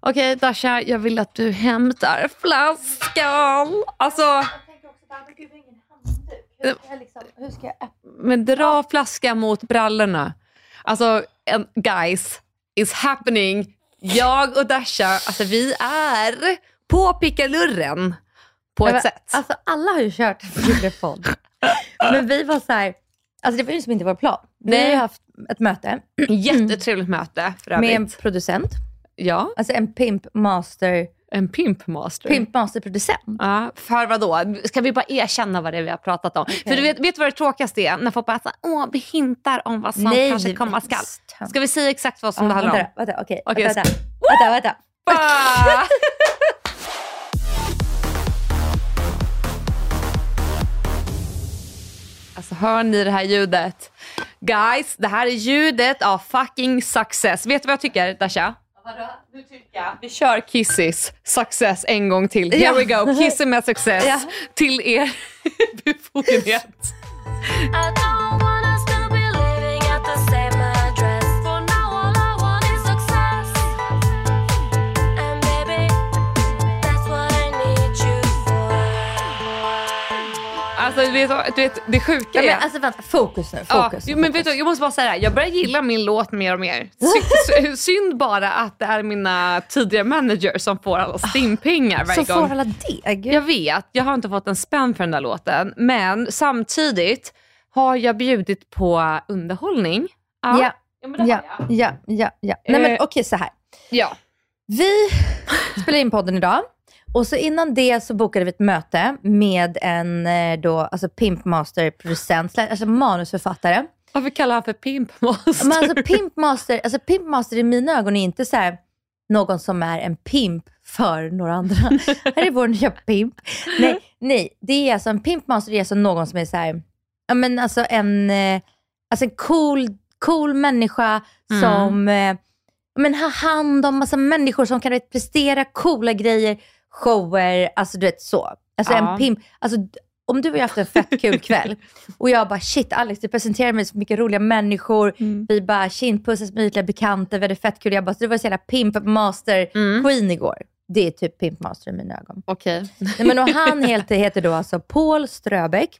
Okej Dasha, jag vill att du hämtar flaskan. Alltså, Hur ska jag öppna? men dra flaskan mot brallorna. Alltså, guys, it's happening. Jag och Dasha, alltså vi är på pickalurren. På ett men, sätt. Alltså alla har ju kört Julepodd. Men vi var så här, alltså det var ju som inte vår plan. Vi Nej. har haft ett möte Jättetrevligt möte för med en övrigt. producent. Ja, Alltså en pimp master, en pimpmaster. pimp master producent. Ja, för vad då? Ska vi bara erkänna vad det är vi har pratat om? För du vet, vet du vad det tråkigaste är? När folk bara så, åh, vi hintar om vad som kanske komma skall. Ska vi säga exakt vad som Ja, det handlar om? vänta, vänta, okej. Okej, vänta, vänta, vänta, vänta. Bah! Alltså hör ni det här ljudet? Guys, det här är ljudet av fucking success. Vet du vad jag tycker, Dasha? Du tycker? Vi kör Kissis success en gång till. Here Ja. we go, Kissy med success Ja. till er befogenhet. Alltså du vet, du vet det sjuka Ja, är... men alltså vänta, fokus nu. Ja, Fokus. jo, men vet du, jag måste bara säga det här. jag börjar gilla min låt mer och mer. Sy- sy- Synd bara att det är mina tidigare managers som får alla stimpengar varje gång. får alla det. Gud. Jag vet, jag har inte fått en spänn för den där låten. Men samtidigt har jag bjudit på underhållning. Ja, ja, ja, ja, ja, ja. Nej men Eh. okej så här. ja. Vi spelar in podden idag. Och så innan det så bokade vi ett möte med en eh, då, alltså pimpmaster producent, alltså manusförfattare. Varför kallar han för pimpmaster? Men alltså pimpmaster, alltså pimpmaster i mina ögon är inte så här någon som är en pimp för några andra. här är vår nya pimp. Nej, nej, det är alltså en pimpmaster är alltså någon som är så här, ja men alltså en, eh, alltså en cool, cool människa Mm. som eh, men har hand om massa människor som kan vet, prestera coola grejer, shower, alltså du vet så. Alltså Ja. en pimp, alltså om du och jag haft en fett kul kväll och jag bara shit Alex du presenterar mig så mycket roliga människor, Mm. vi bara kindpussas med ytliga bekanta, vi hade fett kul. Jag bara, så det var så jävla pimp master Mm. queen igår. Det är typ pimp master i mina ögon. Okej. Nej, men och han heter, heter då alltså Paul Ströbeck.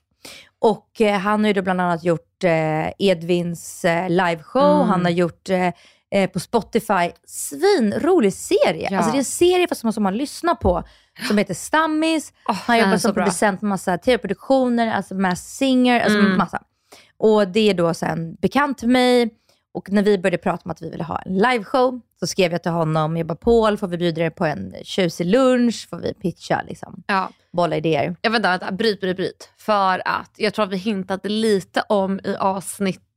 Och eh, han har ju då bland annat gjort eh, Edvins eh, liveshow, Mm. han har gjort eh, eh, på Spotify, svinrolig serie. Ja. Alltså det är en serie fast som, som man lyssnar på, som heter Stammis. Åh, Han jobbar som producent på massa tv-produktioner, alltså Masked Singer, alltså Mm. massa. Och det är då sen bekant för mig. Och när vi började prata om att vi ville ha en liveshow, så skrev jag till honom, jag bara Paul, får vi bjuda dig på en tjusig lunch? Får vi pitcha liksom? Ja. Bolla idéer. Jag vänta, vänta, bryt, bryt, bryt. För att jag tror att vi hintade lite om i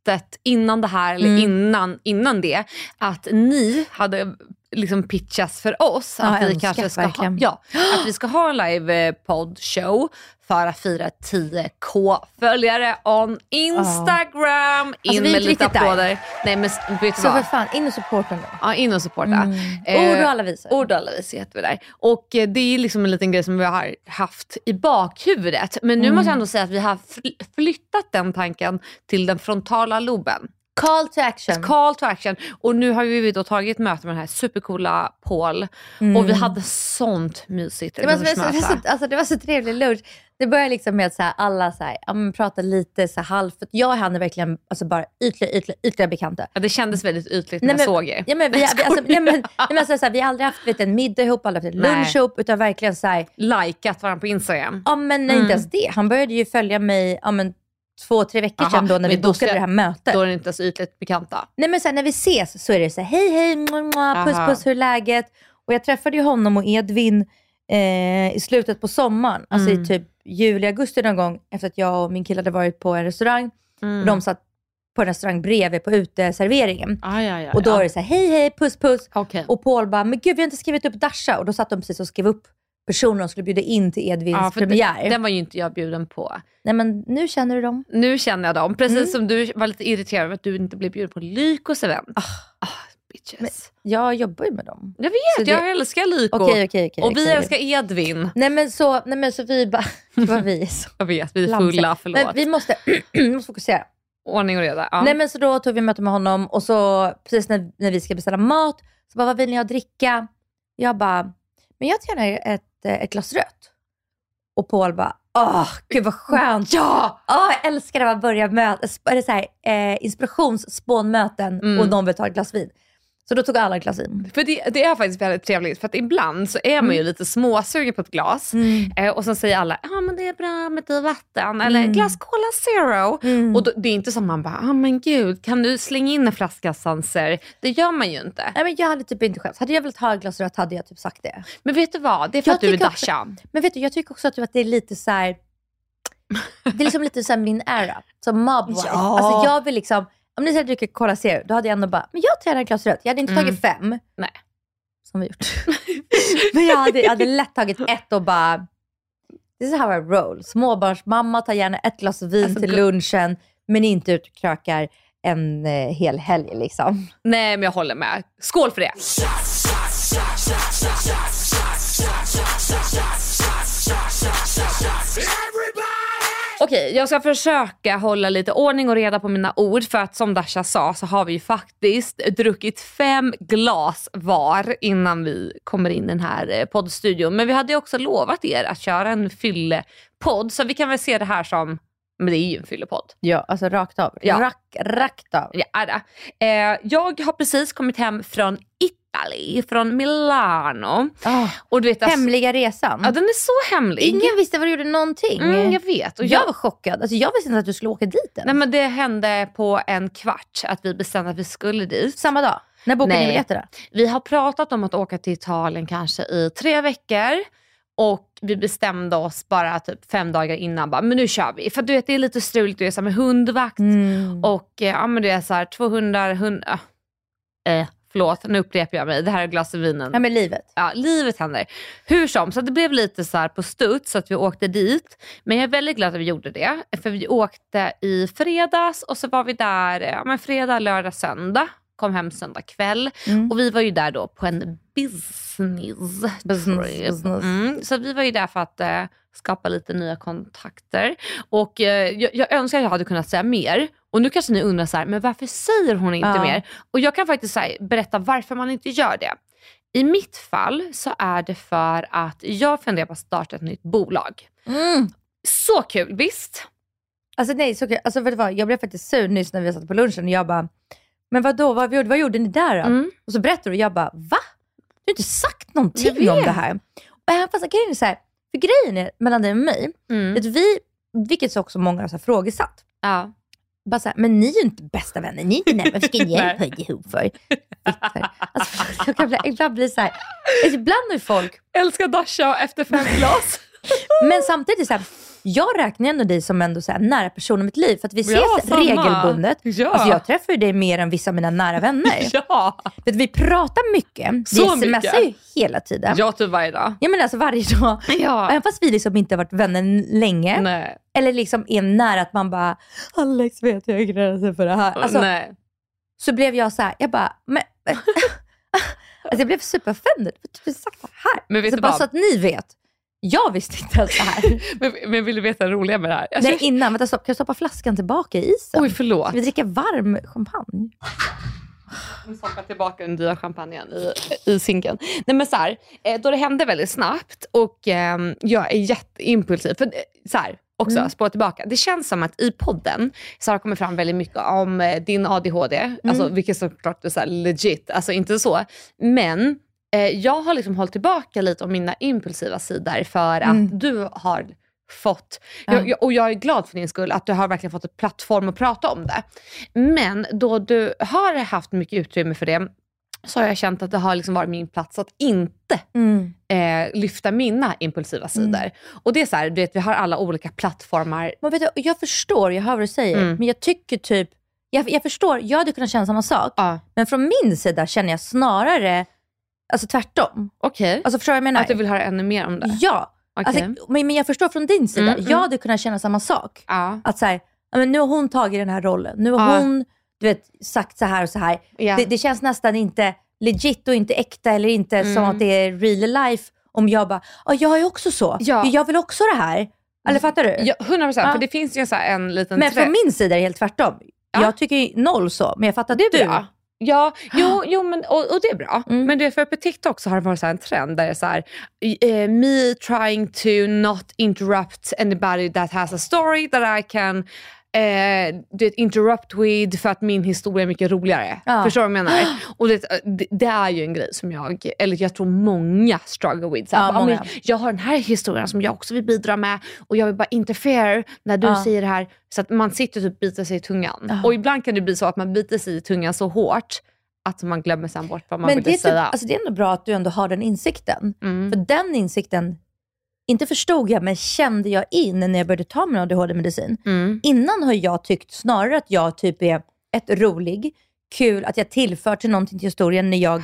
avsnittet innan det här, eller Mm. innan, innan det, att ni hade liksom pitchats för oss Ja, att vi önskat, kanske ska ha, ja, att vi ska ha en live eh, show för att fira 10k följare on Instagram. In Alltså, med lite där. applåder. Nej men vet Så för vad? fan, in och supporta nu. Ja, in och supporta. Mm. Eh, Ord och alla visor. Ord och alla visor heter vi där. Och eh, det är liksom en liten grej som vi har haft i bakhuvudet. Men nu Mm. måste jag ändå säga att vi har fl- flyttat den tanken till den frontala loben. Call to action. Call to action. Och nu har vi då tagit möte med den här supercoola Paul. Mm. Och vi hade sånt mysigt det, var så, det, var så, alltså, det var så trevlig lunch. Det började liksom med att så här, alla så här, ja, men prata lite så här, halvt. För jag och han är verkligen alltså, bara ytliga, ytliga, ytliga bekanta. Ja, det kändes väldigt ytligt när Nej, jag såg er. Ja, men vi, vi, alltså, nej, men, nej, men, alltså, så här, vi har aldrig haft vet, en middag ihop, aldrig haft en lunch ihop, utan verkligen så här, Likat varandra på Instagram. ja men nej, Mm. inte ens det. Han började ju följa mig ja, men, två, tre veckor Aha, sedan då när vi bokade ska- det här mötet. Då är det inte så ytligt bekanta. Nej men sen när vi ses så är det så här, hej hej, mua, mua, puss puss, hur är läget? Och jag träffade ju honom och Edvin eh, i slutet på sommaren, alltså Mm. i typ juli, augusti någon gång, efter att jag och min kille hade varit på en restaurang. Mm. Och de satt på en restaurang bredvid på uteserveringen. Ah, ja, ja, Och då ja. är det så här, hej hej, puss puss. Okej. Och Paul bara, men gud vi har inte skrivit upp Dasha. Och då satt de precis och skrev upp personer de skulle bjuda in till Edvins Ja, premiär. den, den var ju inte jag bjuden på. Nej men nu känner du dem. Nu känner jag dem. Precis Mm. som du var lite irriterad över att du inte blev bjuden på Lykos event. Ah, bitches. Men- Jag jobbar ju med dem. jag vet, det- jag älskar Lyko. Okej okej okej. och vi okej. älskar Edvin. Nej men så, nej, men så vi bara, vad vi är så Jag vet, vi är Lamsiga. fulla. Förlåt. Men vi måste, vi måste fokusera. Ordning och reda. Ja. Nej men så då tog vi möte med honom och så precis när, när vi ska beställa mat, så bara vad vill ni ha att dricka? Jag bara, men jag tar gärna ett, eh, ett glas rött. Och Paul bara, åh, gud vad skönt. Ja! Åh, jag älskar när man börjar möta, eller så här, eh, inspirationsspånmöten Mm. och någon vill ta ett glas vin. Så då tog alla ett glas vin. För det, det är faktiskt väldigt trevligt för att ibland så är man ju lite småsugen på ett glas. Mm. Eh, och så säger alla, ja men det är bra med lite vatten eller Mm. glas Cola Zero. Mm. Och då, det är inte som man bara, ah, men gud kan du slänga in en flaska Sanser? Det gör man ju inte. Nej, men jag hade typ inte skämts. Hade jag velat ha ett glas rött hade jag typ sagt det. Men vet du vad, det är för Jag att du är Dasha. Men vet du, jag tycker också att det är lite så här. Det är liksom lite så min era. Som mob. Ja. Alltså jag vill liksom, om ni säger att jag dricker Cola Zero, då hade jag ändå bara, men jag tar gärna ett glas rött. Jag hade inte Mm. tagit fem. Nej. Som vi gjort. men jag hade, jag hade lätt tagit ett och bara, this is how I roll. Småbarnsmamma tar gärna ett glas vin Alltså, till lunchen, men inte ut och krökar en eh, hel helg liksom. Nej men jag håller med. Skål för det. Okej, jag ska försöka hålla lite ordning och reda på mina ord för att som Dasha sa så har vi ju faktiskt druckit fem glas var innan vi kommer in i den här eh, poddstudion. Men vi hade ju också lovat er att köra en fyllepodd så vi kan väl se det här som, men det är ju en fyllepodd. Ja, alltså rakt av. Ja. Rack, rakt av. Ja. Eh, jag har precis kommit hem från Italy, från Milano. Ah, Och du vet, alltså, hemliga resan. ja, den är så hemlig. Ingen visste vad du gjorde någonting. mm, jag vet. Och jag jag, var chockad. Alltså, jag visste inte att du skulle åka dit än. nej, men det hände på en kvart att vi bestämde att vi skulle dit. Samma dag? När bokade ni biljetterna? Vi har pratat om att åka till Italien kanske i tre veckor. Och vi bestämde oss bara typ fem dagar innan, bara, men nu kör vi. För du vet det är lite struligt, det är så med hundvakt Mm. och eh, ja, men det är så här 200, 100, eh, förlåt nu upprepar jag mig, det här är glaset vinen. Ja, men livet. ja, livet händer. Hur som, så det blev lite så på studs så att vi åkte dit. Men jag är väldigt glad att vi gjorde det. För vi åkte i fredags och så var vi där ja, men fredag, lördag, söndag. Kom hem söndag kväll. Mm. Och vi var ju där då på en business, Business, business. Mm, så vi var ju där för att eh, skapa lite nya kontakter. Och eh, jag, jag önskar att jag hade kunnat säga mer. Och nu kanske ni undrar så här, men varför säger hon inte Ja. mer? Och jag kan faktiskt så här, berätta varför man inte gör det. I mitt fall så är det för att jag funderar på att starta ett nytt bolag. Mm. Så kul, visst? Alltså nej, så, kul. alltså, vet du vad? jag blev faktiskt sur nyss när vi satt på lunchen och jag bara, men vadå, vad, gjorde- vad gjorde ni där då? Mm. Och så berättade du och jag bara, va? Du har inte sagt någonting om det här. Och även fast grejen är så här, för grejen är mellan dig och mig, Mm. att vi, vilket också många har så här frågesatt, Ja. Bara så här, men ni är ju inte bästa vänner, ni är inte närmare, vad ska ni höra ihop för? Alltså, jag kan bli, ibland blir så här, alltså, ibland är folk, Älskar Dasha efter fem glas. men samtidigt så här, jag räknar ändå dig som ändå så här, nära person i mitt liv, för att vi ses Ja, regelbundet. Ja. Alltså jag träffar ju dig mer än vissa av mina nära vänner. ja. Du, vi pratar mycket, Så vi smsar ju hela tiden. Jag typ varje dag. Jag menar alltså varje dag. Ja. Även fast vi liksom inte har varit vänner länge, Nej. eller liksom är nära att man bara, Alex vet jag är gränsen för det här. Alltså, Nej. så blev jag så här, jag bara, men, alltså jag blev superoffended. Du det här? Men vet så du bara vad? så att ni vet, jag visste inte ens det här. Men, men vill du veta det roliga med det här? Alltså, Nej, innan, vänta stopp, kan jag stoppa flaskan tillbaka i isen? Oj, förlåt. Ska vi dricka varm champagne? Nu stoppar tillbaka den dyra champagnen i, i sinken. Nej men så här, eh, då det hände väldigt snabbt och ehm, jag är jätteimpulsiv. För, eh, så här, också Mm. spåra tillbaka. Det känns som att i podden så har det kommit fram väldigt mycket om eh, din ADHD, alltså, vilket såklart är så här legit, alltså inte så. Men eh, jag har liksom hållit tillbaka lite om mina impulsiva sidor för att Mm. du har fått, Ja. jag, jag, och jag är glad för din skull att du har verkligen fått en plattform att prata om det. Men då du har haft mycket utrymme för det så har jag känt att det har liksom varit min plats att inte Mm. eh, lyfta mina impulsiva sidor. Och det är så här, du vet, vi har alla olika plattformar. Men vet du, jag förstår, jag hör vad du säger, Mm. men jag tycker typ, jag, jag förstår, jag hade kunnat känna samma sak, Ja, men från min sida känner jag snarare alltså tvärtom. Okej, Alltså förstår du vad jag menar? att du vill höra ännu mer om det? Ja, Okej. alltså, men, men jag förstår från din sida. Mm, mm. Jag hade kunnat känna samma sak. ja. Att så här, men nu har hon tagit den här rollen. Nu har Ja. hon du vet, sagt så här och så här. Ja. Det, det känns nästan inte legit och inte äkta eller inte som Mm. att det är real life om jag bara, ja jag är också så. Ja. Jag vill också det här. Eller fattar du? Ja, 100 procent, Ja. för det finns ju så en liten men från min sida är det helt tvärtom. Ja. Jag tycker noll så, men jag fattar att du... bra. Ja, jo, jo men, och, och det är bra. Mm. Men du vet, för på TikTok så har det varit så här en trend där det är så här, eh, me trying to not interrupt anybody that has a story that I can eh, du vet, interrupt with för att min historia är mycket roligare. Ja. Förstår du vad jag menar? Och det, det, det är ju en grej som jag, eller jag tror många struggle with. Så Ja, bara, många. "Men Jag har den här historien som jag också vill bidra med och jag vill bara interfere när du Ja. säger det här. Så att man sitter och typ biter sig i tungan. Ja. Och ibland kan det bli så att man biter sig i tungan så hårt att man glömmer sen bort vad man Men ville det är, typ, säga. alltså det är ändå bra att du ändå har den insikten. Mm. För den insikten, inte förstod jag, men kände jag in när jag började ta min ADHD-medicin. Mm. Innan har jag tyckt snarare att jag typ är ett rolig, kul, att jag tillför till någonting till historien när jag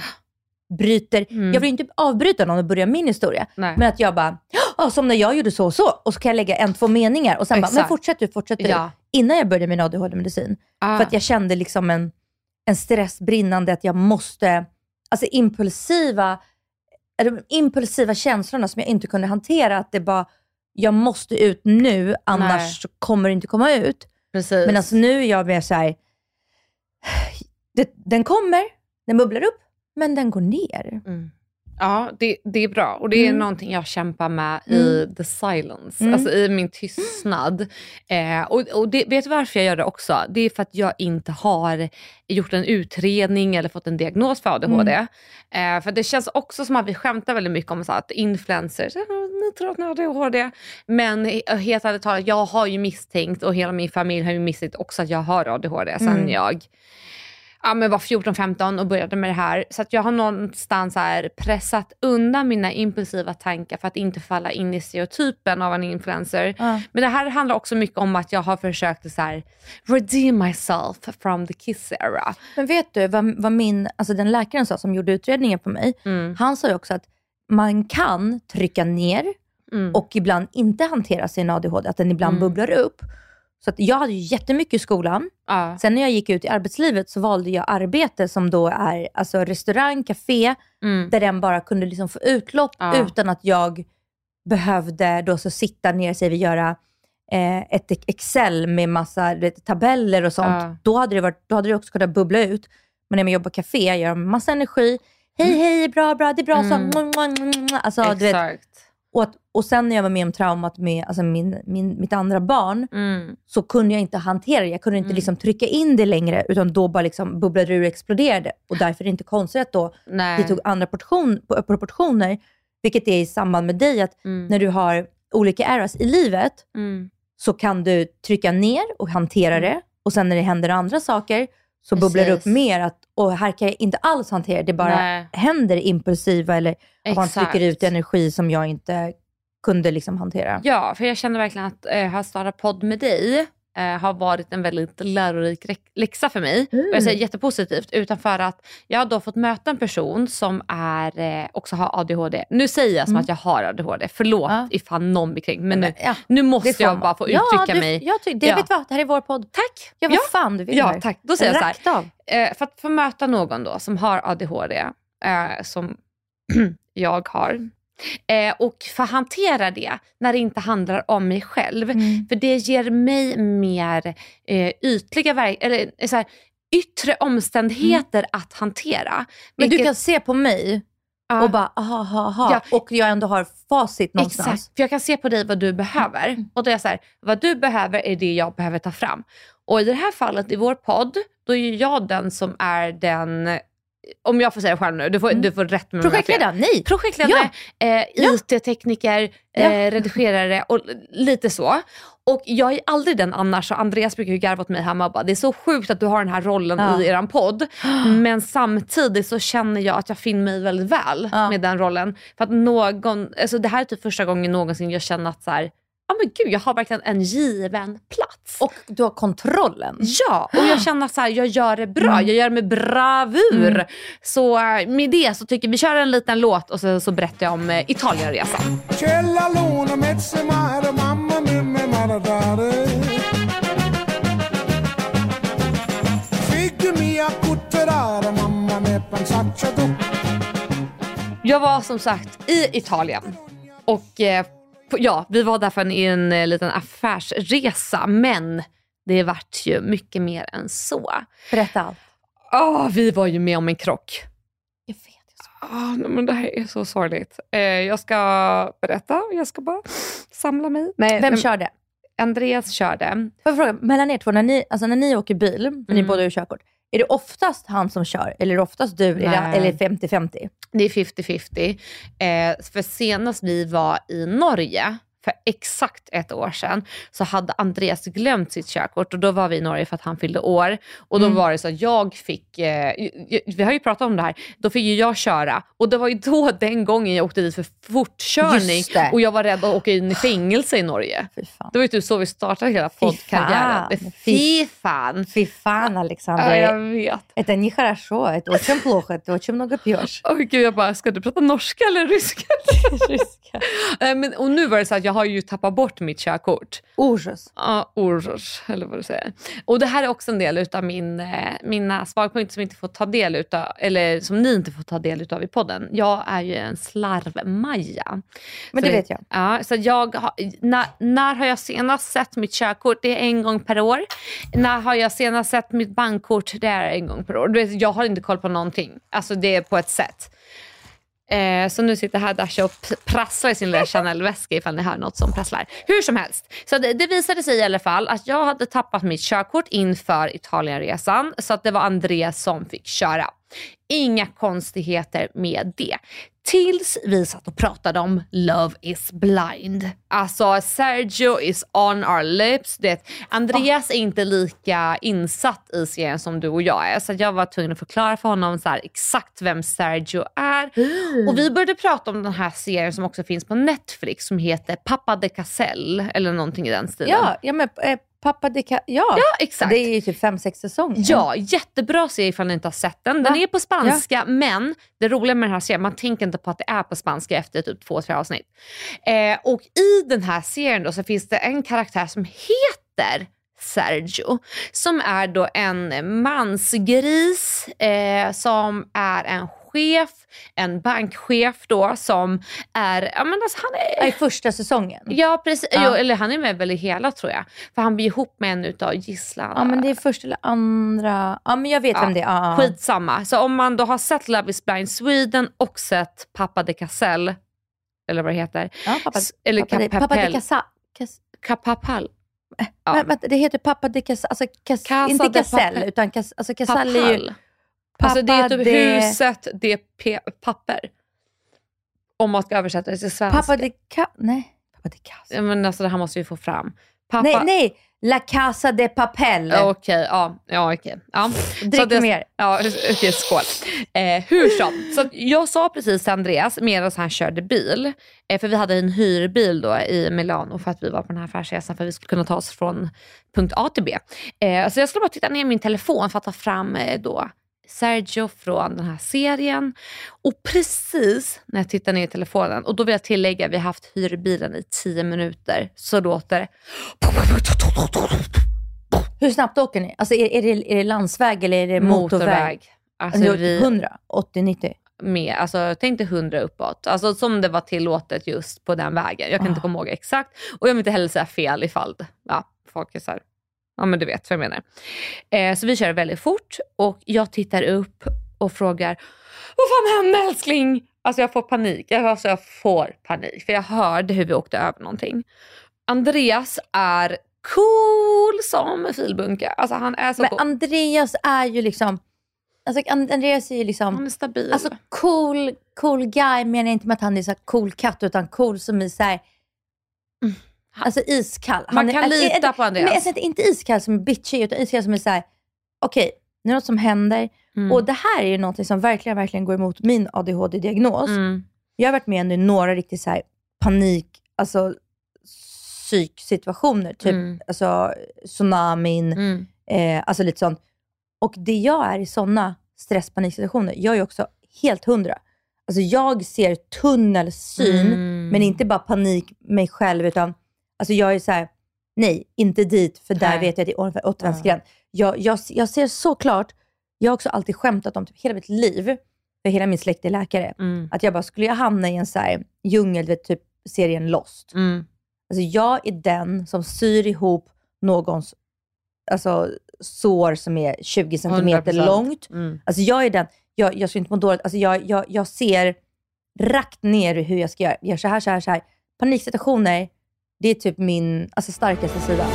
bryter. Mm. Jag vill inte avbryta någon och börja min historia. Nej. Men att jag bara, "Ja, som när jag gjorde så och så. Och så kan jag lägga en, två meningar och sen bara, men Exakt. fortsätt du, fortsätt du. Ja. Innan jag började min ADHD-medicin. Ah. För att jag kände liksom en, en stress brinnande att jag måste, alltså impulsiva, de impulsiva känslorna som jag inte kunde hantera. Att det bara, jag måste ut nu, annars Nej. så kommer det inte komma ut. Precis. Men alltså nu är jag mer såhär, det, den kommer, den bubblar upp, men den går ner. Mm. Ja, det, det är bra. Och det är Mm. någonting jag kämpar med i the silence, Mm. alltså i min tystnad. Eh, och och det, vet du varför jag gör det också? Det är för att jag inte har gjort en utredning eller fått en diagnos för ADHD. Mm. Eh, för det känns också som att vi skämtar väldigt mycket om så att influencers, "Ja, ni tror att ni har ADHD. Men he- helt ärligt talat, jag har ju misstänkt och hela min familj har ju misstänkt också att jag har ADHD sen Mm. jag ja, men var 14-15 och började med det här. Så att jag har någonstans här pressat undan mina impulsiva tankar för att inte falla in i stereotypen av en influencer. Ja. Men det här handlar också mycket om att jag har försökt att så här, redeem myself from the kiss era. Men vet du vad, vad min, alltså den läkaren sa som gjorde utredningen på mig? Mm. Han sa ju också att man kan trycka ner Mm. och ibland inte hantera sin ADHD, att den ibland Mm. bubblar upp. Så att jag hade ju jättemycket i skolan. ja. Sen när jag gick ut i arbetslivet så valde jag arbete som då är alltså restaurang, café, Mm. där den bara kunde liksom få utlopp Ja. utan att jag behövde då så sitta ner, säger vi, göra eh, ett Excel med massa du vet, tabeller och sånt. Ja. Då, hade det varit, då hade det också kunnat bubbla ut. Men när man jobbar café, jag gör massa energi. Hej, hej, bra, bra, det är bra Mm. så. Alltså, du vet, Exakt. och, att, och sen när jag var med om traumat med alltså min, min, mitt andra barn, Mm. så kunde jag inte hantera det. Jag kunde inte Mm. liksom trycka in det längre, utan då bara liksom bubblade det ur och exploderade. Och därför är det inte konstigt att då Nej. det tog andra portion, proportioner, vilket är i samband med dig, att Mm. när du har olika eras i livet, Mm. så kan du trycka ner och hantera det. Och sen när det händer andra saker, så bubblar det upp Precis. mer. Att, och här kan jag inte alls hantera det. Bara Nej. händer impulsiva eller att man trycker ut energi som jag inte kunde liksom hantera. Ja, för jag känner verkligen att eh, ha startat podd med dig eh, har varit en väldigt lärorik läxa för mig. Mm. Och jag säger jättepositivt, utan för att jag har då fått möta en person som är, eh, också har ADHD. Nu säger jag som Mm. att jag har ADHD, förlåt Ja. ifall någon blir kränkt, men nu, Ja, nu måste jag man. bara få ja, uttrycka du, mig. Jag tycker, det Ja. vet vad, det här är vår podd. Tack! Ja, vad Ja. fan du vill Ja, här. tack. Då säger jag så här. Rakt. Eh, för att få möta någon då som har ADHD, eh, som jag har, eh, och få hantera det när det inte handlar om mig själv. Mm. För det ger mig mer eh, ytliga eller eh, så här, yttre omständigheter att hantera. Mm. Men du Vilket- kan se på mig Ja, och bara, aha, aha, aha. Ja. och jag ändå har facit någonstans. Exakt, för jag kan se på dig vad du behöver. Mm. Och då är jag så här, vad du behöver är det jag behöver ta fram. Och i det här fallet, i vår podd, då är jag den som är den, om jag får säga det själv nu, du får, Mm. du får rätt med. Projektledaren, nej. Projektledare, eh, Ja. IT-tekniker, Ja. eh, redigerare och lite så. Och jag är aldrig den annars, och Andreas brukar ju garva åt mig hemma och bara, det är så sjukt att du har den här rollen Ja. i eran podd. Men samtidigt så känner jag att jag finner mig väldigt väl med den rollen. För att någon, alltså det här är typ första gången någonsin jag känner att så här, ja men gud jag har verkligen en given plats. Och du har kontrollen. Ja, och jag känner så här, jag gör det bra, Mm. jag gör det med bravur. Mm. Så eh, med det så tycker vi kör en liten låt och så, så berättar jag om eh, Italienresan. Jag var som sagt i Italien och eh, ja, vi var där för en, en eh, liten affärsresa men det vart ju mycket mer än så. Berätta allt. Åh, vi var ju med om en krock. Jag vet. Jag nej, men det här är så sorgligt. Eh, jag ska berätta, jag ska bara samla mig. Nej, Vem körde? Andreas körde. Får jag fråga, mellan er två, när ni, alltså när ni åker bil, när ni Mm. båda har körkort, är det oftast han som kör eller är det oftast du? Nej. eller 50-50? Det är 50-50. Eh, för senast vi var i Norge, för exakt ett år sedan, så hade Andreas glömt sitt körkort och då var vi i Norge för att han fyllde år. Och då Mm. var det så att jag fick, eh, vi har ju pratat om det här, då fick ju jag köra. Och det var ju då den gången jag åkte dit för fortkörning Just det. och jag var rädd att åka in i fängelse i Norge. Fy fan. Det var ju typ så vi startade hela poddkarriären. fan. Fy fan! Fy fan Ja, Alexander. jag vet. Это нехорошо, это очень плохо, ты очень много пьешь. Åh gud, jag bara, ska du prata norska eller ryska? Eh, Men, och nu var det så att jag har ju tappat bort mitt körkort. Orsos. Ja, orsos, eller vad du säger. Och det här är också en del av min, eh, mina svagpunkter som, som ni inte får ta del av i podden. Jag är ju en slarvmaja. Men det så, vet jag. Ja, så jag när, när har jag senast sett mitt körkort? Det är en gång per år. När har jag senast sett mitt bankkort? Det är en gång per år. Du vet, jag har inte koll på någonting. Alltså det är på ett sätt. Eh, så nu sitter här Dasha och prasslar i sin lilla Chanel-väska ifall ni hör något som prasslar. Hur som helst. Så det, det visade sig i alla fall att jag hade tappat mitt körkort inför Italienresan. Så att det var Andreas som fick köra. Inga konstigheter med det. Tills vi satt och pratade om Love is blind. Alltså Sergio is on our lips. Det, Andreas är inte lika insatt i serien som du och jag är. Så jag var tvungen att förklara för honom så här, exakt vem Sergio är. Och vi började prata om den här serien som också finns på Netflix som heter Pappa de Caselle eller någonting i den stilen. Ja, ja men eh, pappa det kan, ja. Ja, exakt. Det är ju typ fem, sex säsonger. Ja, jättebra serie ifall ni inte har sett den. Den Va? är på spanska, men det roliga med den här serien, man tänker inte på att det är på spanska efter typ två, tre avsnitt. Eh, och i den här serien då så finns det en karaktär som heter Sergio, som är då en mansgris eh, som är en chef, en bankchef då som är, ja men alltså han är I första säsongen. Ja precis, Ja. Jo, eller han är med väl i hela tror jag. För han blir ihop med en utav gisslarna. Ja men det är första eller andra. Ja men jag vet Ja, vem det är. Ja. Skitsamma. Så om man då har sett Love is blind Sweden och sett Pappa de Caselle, eller vad det heter. Ja, pappa, eller pappa, pappa de Capapel. Casa. Cas, Capapal. Ja. men, vänta, det heter pappa de Casa. Alltså, cas, Casa inte Casell utan cas, alltså, Casell är ju... Alltså det är typ de- huset, det är pe- papper. Om man ska översätta det till svenska. Pappa de Ca... Nej. Pappa de Casa. Ja, men alltså det här måste vi få fram. Pappa... Nej, nej. La Casa de Papel. Okej, ja. ja, okej. Ja. Drick det- mer. Ja, okej, skål. Eh, hur som, så jag sa precis till Andreas medan han körde bil, eh, för vi hade en hyrbil då i Milano för att vi var på den här affärsresan för att vi skulle kunna ta oss från punkt A till B. Eh, så jag skulle bara titta ner i min telefon för att ta fram eh, då Sergio från den här serien. Och precis när jag tittar ner i telefonen, och då vill jag tillägga, vi har haft hyrbilen i 10 minuter, så låter det Hur snabbt åker ni? Alltså, är, är, det, är det landsväg eller är det motorväg? motorväg. Alltså, Alltså, vi, 100? 80? 90? med, alltså tänk dig 100 uppåt. Alltså som det var tillåtet just på den vägen. Jag kan inte Ah. komma ihåg exakt. Och jag vill inte heller säga fel ifall ja, folk är så här, ja men du vet vad jag menar. Eh, så vi kör väldigt fort och jag tittar upp och frågar, vad fan hände älskling? Alltså jag får panik. Jag, alltså jag får panik för jag hörde hur vi åkte över någonting. Andreas är cool som filbunke. Alltså han är så Men cool. Andreas är ju liksom... Alltså, And- Andreas är ju liksom... Han är stabil. Alltså cool, cool guy menar jag inte med att han är så cool katt utan cool som i så här, Alltså iskall. Man är- kan alltså, lita är- på Andreas. Men jag säger inte iskall som är bitchig utan iskall som är så här. okej, det är något som händer Mm. och det här är ju något som verkligen, verkligen går emot min ADHD-diagnos. Mm. Jag har varit med i några riktigt så här panik, alltså psyksituationer, typ Mm. alltså, tsunamin, Mm. eh, alltså lite sånt. Och det jag är i sådana stresspaniksituationer, jag är också helt hundra. Alltså jag ser tunnelsyn, Mm. men inte bara panik mig själv, utan alltså jag är så här: nej, inte dit, för där Nej. vet jag att det är åter- återvändsgränd. Jag, jag, jag ser så klart, jag har också alltid skämtat om typ hela mitt liv, för hela min släkt är läkare, Mm. att jag bara, skulle jag hamna i en så här djungel, vet, typ serien Lost. Mm. Alltså jag är den som syr ihop någons alltså, sår som är 20 centimeter 100%. långt. Mm. Alltså jag är den, jag, jag ska inte må dåligt, alltså jag, jag, jag ser rakt ner hur jag ska göra. Jag gör så här, så här, så här. Paniksituationer, det är typ min alltså, starkaste sida.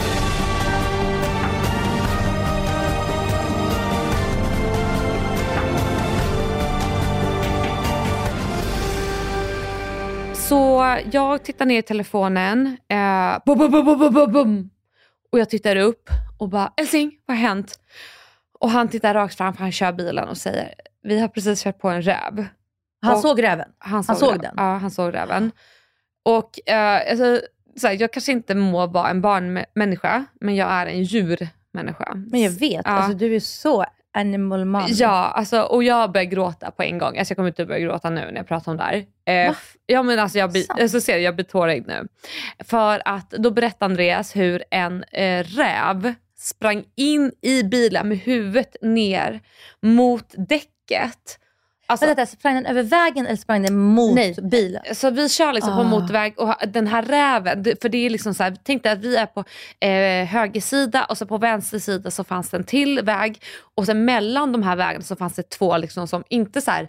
Så jag tittar ner i telefonen. Eh, bum, bum, bum, bum, bum, bum, bum. Och jag tittar upp och bara, älskling, vad har hänt? Och han tittar rakt fram, för han kör bilen och säger, vi har precis kört på en räv. Han Och- såg räven. Han såg, såg räven. den? Ja, han såg räven. Och eh, alltså, så här, jag kanske inte må vara en barnmänniska, men jag är en djurmänniska. Men jag vet, Ja. alltså, du är så animal man. Ja, alltså, och jag börjar gråta på en gång. Alltså, jag kommer inte börja gråta nu när jag pratar om det här. Eh, ja, men alltså, jag, blir, alltså, ser jag blir tårögd nu. För att då berättar Andreas hur en eh, räv sprang in i bilen med huvudet ner mot däcket. Alltså, detta, sprang den över vägen eller sprang den mot Nej. bilen? Så vi kör liksom på Ah. motorväg och den här räven, för det är liksom så här, tänk dig att vi är på eh, höger sida och så på vänster sida så fanns det en till väg och sen mellan de här vägarna så fanns det två liksom som inte så här,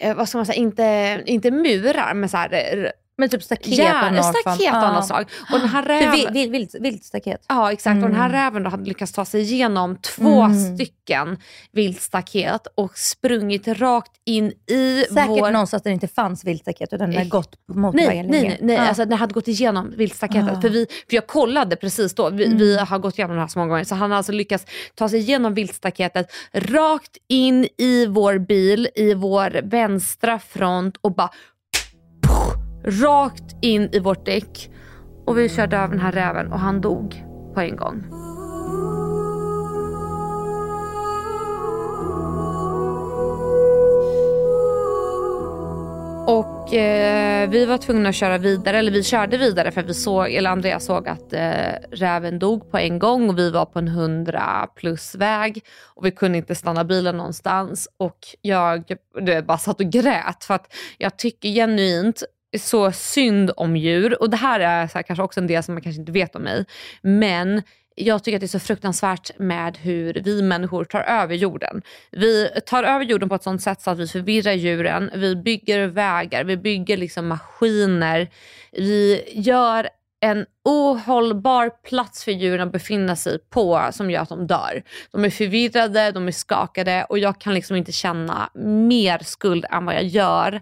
eh, vad ska man säga, inte, inte murar men så här, eh, Men typ staket ja, av någon staket av något slag. Och den här För räven, vilt, vilt, vilt, vilt staket. Ja exakt, och den här Mm. räven hade lyckats ta sig igenom två Mm. stycken viltstaket och sprungit rakt in i Säkert vår... någonstans där det inte fanns viltstaket utan den har Eh, gått på Nej, motorvägen nej, nej, nej. Ja. Alltså, den hade gått igenom viltstaketet. Ah. För, vi, för jag kollade precis då, vi, Mm. vi har gått igenom det här så många gånger, så han har alltså lyckats ta sig igenom viltstaketet rakt in i vår bil, i vår vänstra front och bara rakt in i vårt däck. Och vi körde över den här räven och han dog på en gång. Och eh, vi var tvungna att köra vidare, eller vi körde vidare för vi såg, eller Andreas såg att eh, räven dog på en gång och vi var på en 100 plus väg och vi kunde inte stanna bilen någonstans och jag du bara satt och grät för att jag tycker genuint så synd om djur. Och det här är så här, kanske också en del som man kanske inte vet om mig. Men jag tycker att det är så fruktansvärt med hur vi människor tar över jorden. Vi tar över jorden på ett sånt sätt så att vi förvirrar djuren, vi bygger vägar, vi bygger liksom maskiner, vi gör en ohållbar plats för djuren att befinna sig på som gör att de dör. De är förvirrade, de är skakade och jag kan liksom inte känna mer skuld än vad jag gör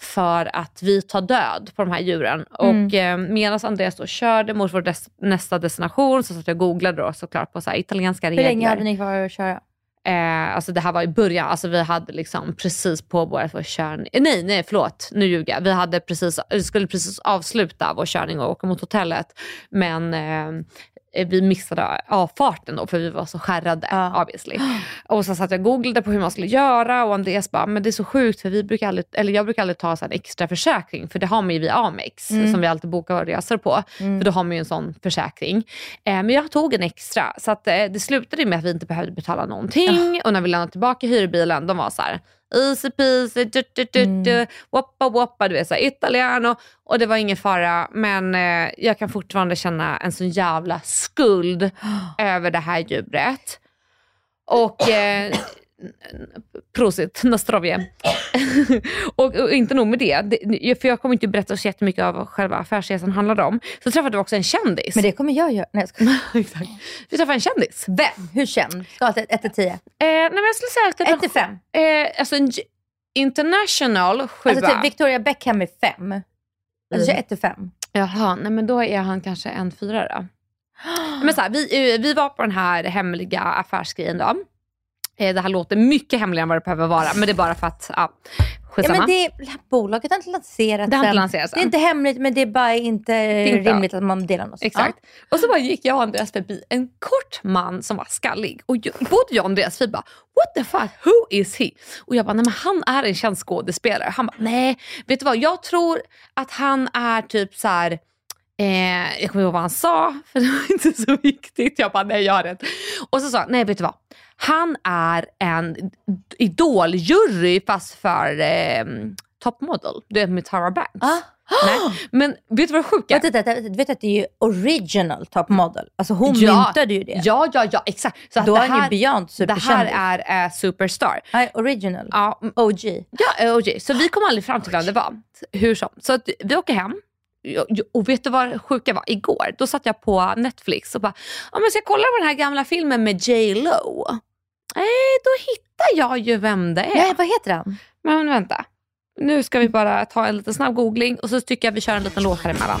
för att vi tar död på de här djuren. Och eh, medan Andreas då körde mot vår des- nästa destination så satt jag och googlade då såklart på så här italienska Hur regler. länge hade ni kvar att köra? Eh, alltså det här var i början, alltså vi hade liksom precis påbörjat vår körning. Eh, nej, nej förlåt, nu ljuger jag. Vi hade precis, vi skulle precis avsluta vår körning och åka mot hotellet. Men eh, vi missade avfarten då för vi var så skärrade Ja. obviously. Och så satt jag och googlade på hur man skulle göra och Andreas bara, men det är så sjukt för vi brukar aldrig, eller jag brukar aldrig ta så en extra försäkring för det har man ju via Amex Mm. som vi alltid bokar resor på. Mm. För då har man ju en sån försäkring. Eh, men jag tog en extra så att, eh, det slutade med att vi inte behövde betala någonting och när vi lämnade tillbaka hyrbilen de var så här easy peasy, du, du, du, du, Mm. woppa woppa, du vet såhär italiano och det var ingen fara men eh, jag kan fortfarande känna en sån jävla skuld över det här djuret. Och eh, prosit, nastrovje. och, och inte nog med det, det, för jag kommer inte berätta så jättemycket av vad själva affärsresan handlade om. Så träffade vi också en kändis. Men det kommer jag göra. Nej, jag. Exakt. Vi träffade en kändis. Vem? Hur känd? Skala 1 till 10. Eh, nej men jag skulle säga att det 1 till 5. Eh, alltså en international sjua. Alltså typ Victoria Beckham är 5. Alltså Mm. 1 till 5. Jaha, nej men då är han kanske en fyra då. Men så här, vi, eh, vi var på den här hemliga affärsgrejen då. Eh, det här låter mycket hemligare än vad det behöver vara, men det är bara för att, ja, Ja, skitsamma. men det, bolaget har inte lanserat Det har inte än. lanserats Det är inte hemligt men det är bara inte inte rimligt att man delar något. Exakt. Och så bara gick jag och Andreas förbi en kort man som var skallig. Och ju- både jag och Andreas vi bara, what the fuck, who is he? Och jag bara, nej men han är en känd skådespelare. Han bara, nej, vet du vad, jag tror att han är typ så här. Eh, jag kommer ihåg vad han sa, för det var inte så viktigt. Jag bara, nej jag har rätt. Och så sa han, nej vet du vad? Han är en idoljury fast för eh, Top Model, du vet med Tara Banks. Ja. Nej. Men vet du vad det sjuka är? Du vet att det är ju original top model. Alltså hon Ja. myntade ju det. Ja, ja, ja, exakt. Så att Då det är han ju beyond det här superkändis. är eh, Superstar. Nej, original. Ja, OG. ja eh, OG. Så vi kom aldrig fram till vem det var. Hur som. Så vi åker hem. Och vet du vad sjuka var? Igår, då satt jag på Netflix och bara, ja men ska jag kolla på den här gamla filmen med J Lo? Nej, då hittar jag ju vem det är. Nej, vad heter han? Men vänta. Nu ska vi bara ta en liten snabb googling och så tycker jag vi kör en liten låt här emellan.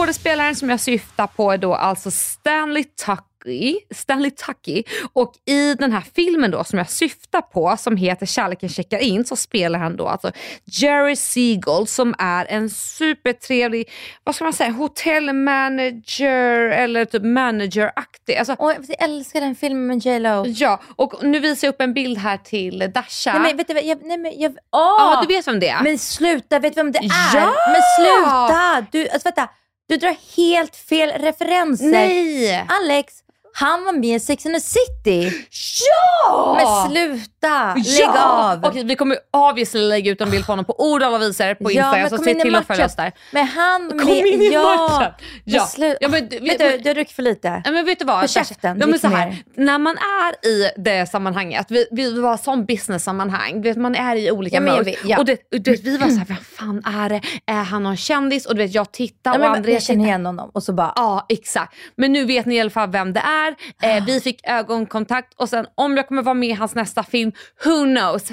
Skådespelaren som jag syftar på är då alltså Stanley Tucky, Stanley Tucky. Och i den här filmen då som jag syftar på som heter Kärleken checkar in så spelar han då alltså Jerry Siegel som är en supertrevlig, vad ska man säga, hotellmanager eller typ manageraktig. Alltså, Åh, jag älskar den filmen med J Lo. ja, och nu visar jag upp en bild här till Dasha. Nej men vet du vad, jag, nej, men jag, åh! ja, du vet vem det är? Men sluta, vet du vem det är? Ja! Men sluta! Du, alltså, vänta, du drar helt fel referenser. Nej! Alex, han var med i Sex and the City. Ja! Men sluta, lägg Ja! av. Okej, vi kommer obviously lägga ut en bild på honom på ord alla visar på Ja, Insta. men så se till att följa oss där. Men han Kom med, in i ja. matchen! Men Ja. slu- Ja, men, vet du, du har druckit för lite. Ja, men vet du vad? Sasha? käften, ja, men så här, mer. När man är i det sammanhanget, vi, vi var som business-sammanhang, vet, man är i olika Ja, men mode. vet, ja. Och det, och du vet, vi var såhär, vem fan är det? Är han någon kändis? Och du vet, jag tittar Ja, och men, Andreas jag känner igen honom och så bara, Ja, exakt. Men nu vet ni i alla fall vem det är. Eh, vi fick ögonkontakt och sen om jag kommer vara med i hans nästa film, who knows?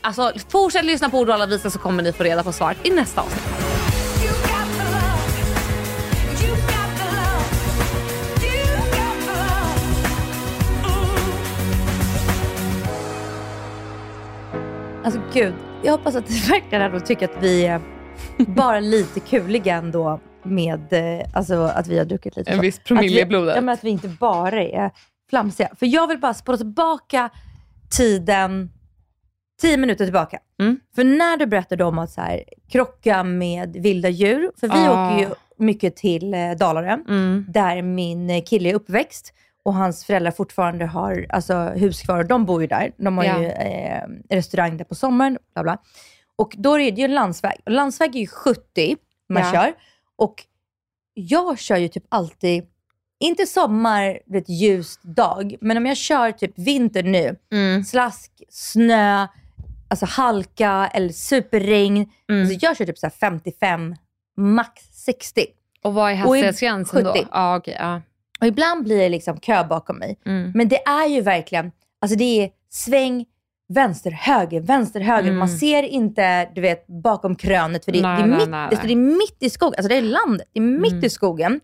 Alltså fortsätt lyssna på Ord och alla visar så kommer ni få reda på svaret i nästa avsnitt. Alltså gud. Jag hoppas att du verkligen ändå tycker att vi är bara lite kuliga ändå med eh, alltså, att vi har druckit lite. En viss promille i blodet. Ja, men att vi inte bara är flamsiga. För jag vill bara spola tillbaka tiden tio minuter tillbaka. Mm. För när du berättade om att så här, krocka med vilda djur, för vi Ah. åker ju mycket till eh, Dalarö, Mm. där min kille är uppväxt och hans föräldrar fortfarande har alltså, hus kvar. De bor ju där. De har Ja. ju eh, restaurang där på sommaren. Bla bla. Och då är det ju en landsväg. Landsväg är ju 70 man Ja. kör. Och jag kör ju typ alltid, inte sommar, du vet, ljus dag, men om jag kör typ vinter nu, Mm. slask, snö, alltså halka eller superregn. Mm. Alltså jag kör typ så här 55, max 60. Och vad är hastighetsgränsen då? 70. Ja, okej, ja. Och ibland blir det liksom kö bakom mig. Mm. Men det är ju verkligen, alltså det är sväng, vänster, höger, vänster, höger. Mm. Man ser inte, du vet, bakom krönet för det, Nej, det, är, nej, mitt, nej, nej. det är mitt i skogen. Alltså det är landet, det är mitt Mm. i skogen.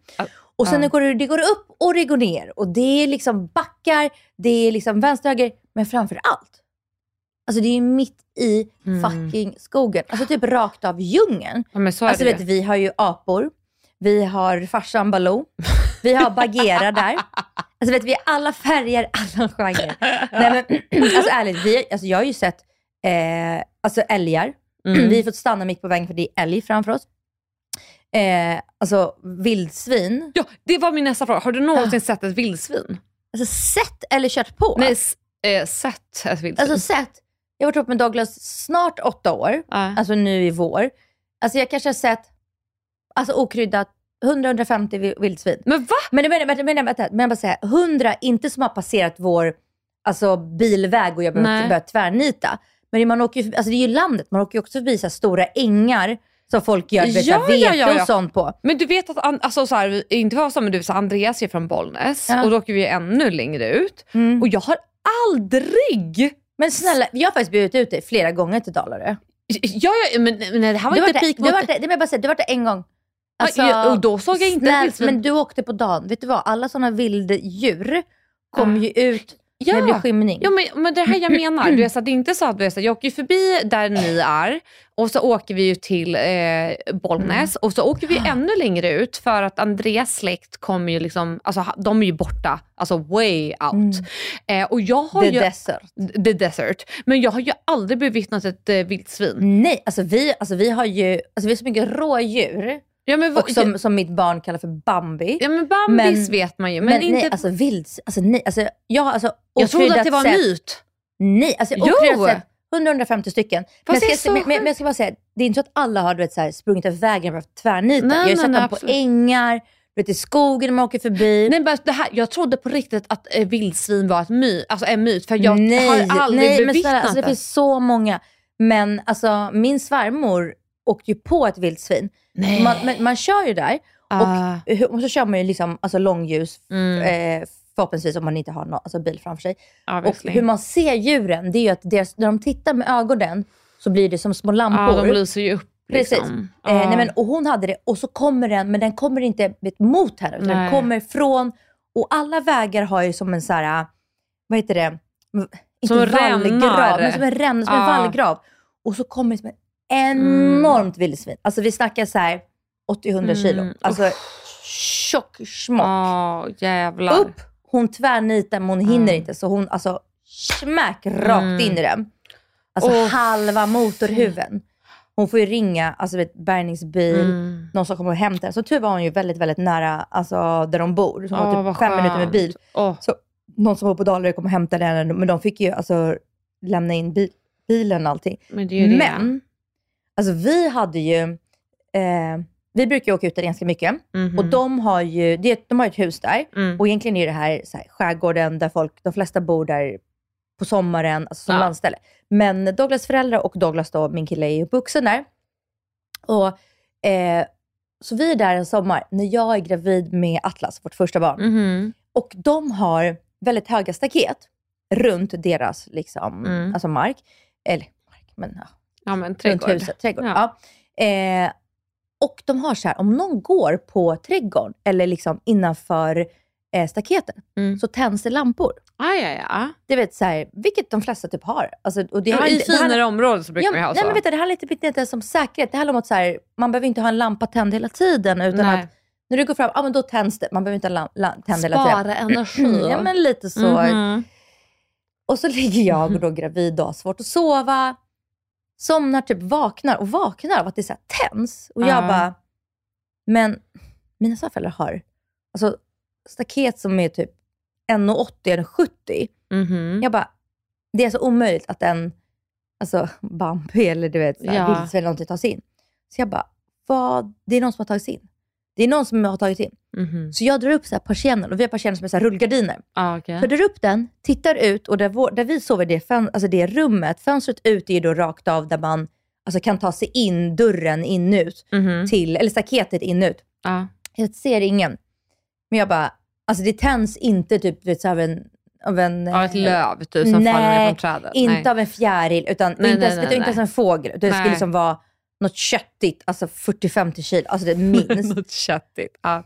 Och sen ja. går det, det går upp och det går ner. Och det är liksom backar, det är liksom vänster, höger. Men framför allt, alltså det är mitt i Mm. fucking skogen. Alltså typ rakt av djungeln. Ja, Alltså det vet, vi har ju apor, vi har farsan Baloo, vi har Bagheera där. Alltså vet, vi har alla färger, alla genrer. Nej, men, alltså ärligt, vi, alltså, jag har ju sett eh, alltså, älgar. Mm. Vi har fått stanna mitt på vägen för det är älg framför oss. Eh, alltså vildsvin. Ja, det var min nästa fråga. Har du någonsin sett ett vildsvin? Alltså sett eller kört på. Nej, eh, sett ett vildsvin. Alltså sett. Jag har varit ihop med Douglas snart åtta år. Ja. Alltså nu i vår. Alltså jag kanske har sett, alltså okryddat, 100-150 vi- vildsvin. men va? Men, men, men, men, vänta, men jag bara säga, 100, inte som har passerat vår alltså, bilväg och jag Nej. behöver börja tvärnita. Men man åker, ju- alltså, det är ju landet, man åker ju också förbi så här stora ängar som folk gör vet, Ja, vete ja, ja, ja. och sånt på. Men du vet att, alltså, så här, inte för så, men du, så Andreas är från Bollnäs Ja. och då åker vi ännu längre ut. Mm. Och jag har aldrig Men snälla, jag har faktiskt bjudit ut dig flera gånger till Dalarö. Ja, ja men, men det här var Du inte peak du mot... varit där, det vill jag bara säga, du varit där en gång. Alltså, Ja, och då såg jag inte snäll, vildsvin. Men du åkte på dagen. Vet du vad? Alla sådana vilddjur kommer ju ut när det blir skymning. Ja, men, men det här jag menar. Du så det är inte så att du så jag åker förbi där ni är och så åker vi ju till eh, Bollnäs och så åker vi ännu längre ut för att Andreas släkt kommer ju liksom, alltså de är ju borta, alltså way out. Eh, och jag har Mm. The ju, desert. the desert. Men jag har ju aldrig bevittnat ett eh, vildsvin. Nej, alltså vi, alltså vi har ju alltså vi har så mycket rådjur. Ja men, vad- Och som, som mitt barn kallar för Bambi. ja, men Bambis Men- vet man ju. Men, Men, inte, nej, alltså vild, alltså nej, alltså jag har alltså jag trodde att det var en myt. Nej, alltså okryddat sett 100-150 stycken. Men Fast jag, ska, men, men, men jag ska bara säga, det är inte så att alla har du vet, så här, sprungit över vägen och tvärnitat. Nej, jag har ju sett dem på absolut. ängar, du vet, i skogen när man åker förbi. Nej, men det här, jag trodde på riktigt att eh, vildsvin var ett my, alltså en myt, för jag nej, har aldrig nej, men bevittnat snälla, alltså, det det. finns så många. Men alltså, min svärmor åkte ju på ett vildsvin. Nej. Man, men, man kör ju där Ah. och, och så kör man ju liksom, alltså, långljus, Mm. eh, förhoppningsvis om man inte har någon alltså, bil framför sig. Och Obviously. hur man ser djuren, det är ju att deras, när de tittar med ögonen så blir det som små lampor. Ja, de lyser ju upp. Precis. Liksom. Eh, Ja. nej, men, och hon hade det och så kommer den, men den kommer inte mot henne utan den kommer från, och alla vägar har ju som en så här, vad heter det? Inte Som vallgrav, men som en ränna, som en Ja. vallgrav. Och så kommer det som ett enormt vildsvin. Alltså vi snackar så här 80-100 kilo. Mm. Alltså tjock smock. Jävlar. Upp, hon tvärnitar men hon hinner Mm. inte så hon alltså smack rakt Mm. in i den. Alltså Åh, halva motorhuven. Hon får ju ringa alltså, vet, bärgningsbil, Mm. någon som kommer och hämtar henne. Så tur var hon ju väldigt, väldigt nära alltså, där de bor. Så hon Åh, var typ fem minuter med bil. Så någon som var på Dalarö kom och hämtade henne, men de fick ju alltså lämna in bi- bilen och allting. Men det är det. Men, alltså vi hade ju, eh, vi brukar ju åka ut där ganska mycket. Mhm. Och de har ju det, de har ett hus där. Mm. Och egentligen är det här, så här skärgården där folk, de flesta bor där på sommaren, alltså som Ja. landställe. Men Douglas föräldrar och Douglas då, min kille, är uppvuxen där. Och, eh, så vi är där en sommar när jag är gravid med Atlas, vårt första barn. Mhm. Och de har väldigt höga staket runt deras liksom, Mm. alltså mark. Eller mark, men ja, Ja, men trädgård. huset. Trädgård. Ja. Ja. Eh, och de har så här, om någon går på trädgården eller liksom innanför eh, staketen Mm. så tänds det lampor. Ah, ja, ja. Det vet så här, vilket de flesta typ har. Alltså, och det ja I det handlar- finare områden så brukar Ja, man ju ha nej, så. men vet du, det handlar inte, inte ens om säkerhet. Det handlar om att så här, man behöver inte ha en lampa tänd hela tiden. Utan Nej. att när du går fram, ja, men då tänds det. Man behöver inte ha lam- la- tänd hela tiden. Spara energi. Ja, men lite så. Mhm. Och så ligger jag och då gravid och har svårt att sova. Somnar, typ vaknar och vaknar av att det så här tänds. Och jag Ja. bara, men mina svärföräldrar har alltså, staket som är typ 1,80 eller 70. Mhm. Jag bara, det är så omöjligt att en alltså, Bambi eller du vet, så här, Ja. vildsvin eller någonting tar sig in. Så jag bara, vad? det är någon som har tagit sig in. Det är någon som har tagit in. Mhm. Så jag drar upp så här persiennen och vi har persienner som är så här rullgardiner. Ah, okej. Så jag drar upp den, tittar ut och där, vår, där vi sover, det, fön, alltså det rummet, fönstret ut är då rakt av där man alltså kan ta sig in dörren in ut Mhm. till, eller staketet in ut. Ja. Jag ser ingen. Men jag bara, alltså det tänds inte typ vet, så av en... Av, en, Av ett eh, löv typ, som faller ner nej, från trädet? Inte Nej. av en fjäril, utan Nej, inte, nej, ens, nej, inte nej. ens en fågel. Det skulle Nej. liksom vara något köttigt, alltså 40-50 kilo, alltså det minst. Något köttigt. Ja.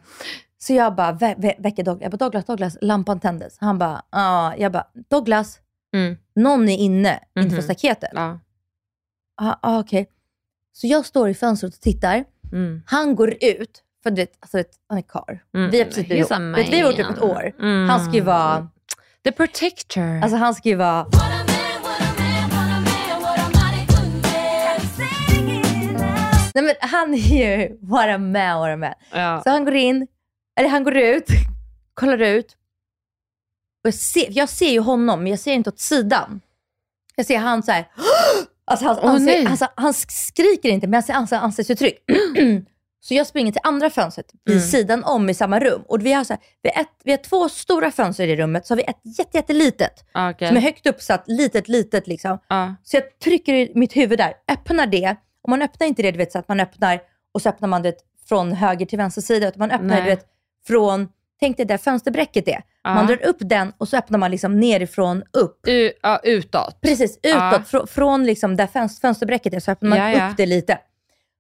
Så jag bara vä- vä- väcker Douglas. Jag bara, Douglas, Douglas, lampan tändes. Han bara, ja. Jag bara, Douglas, Mm. någon är inne, inte Mhm. för staketet. Ja. Ah, ah, okej. Så jag står i fönstret och tittar. Mm. Han går ut, för du vet, alltså, han är karl. Mm. Vi har precis blivit ihop. Vi har varit typ ett år. Mm. Han ska ju vara, The protector. alltså han ska ju vara, nej men han är ju what a man, what a man. ja. Så han går in, eller han går ut, kollar ut. Och jag, ser, jag ser ju honom, men jag ser inte åt sidan. Jag ser han så här. Alltså han, Åh, han, nej. ser, alltså, han skriker inte, men jag ser ansikts- ansiktsuttryck. så jag springer till andra fönstret vid Mm. sidan om i samma rum. Och vi har, så här, vi, har ett, vi har två stora fönster i rummet, så har vi ett jätte, jättelitet. Ah, okej. Som är högt uppsatt, litet, litet liksom. Ja. Så jag trycker i mitt huvud där, öppnar det. Och man öppnar inte det, du vet, så att man öppnar och så öppnar man det från höger till vänster sida. Utan man öppnar Nej. det du vet, från, tänk dig där fönsterbräcket är. Ja. Man drar upp den och så öppnar man liksom nerifrån upp. U- ja, utåt. Precis, utåt. Fr- från liksom där fönst- fönsterbräcket är så öppnar man Ja, ja. upp det lite.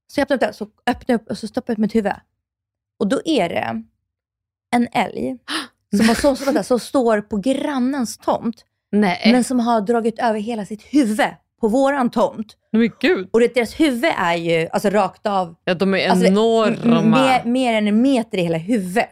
Så jag öppnar upp det, så öppnar jag upp och så stoppar jag upp mitt huvud. Och då är det en älg som, har så, som, som står på grannens tomt, Nej. men som har dragit över hela sitt huvud på våran tomt. Men gud. Och det, deras huvud är ju alltså, rakt av, Ja, de är Alltså, enorma. mer, mer än en meter i hela huvudet.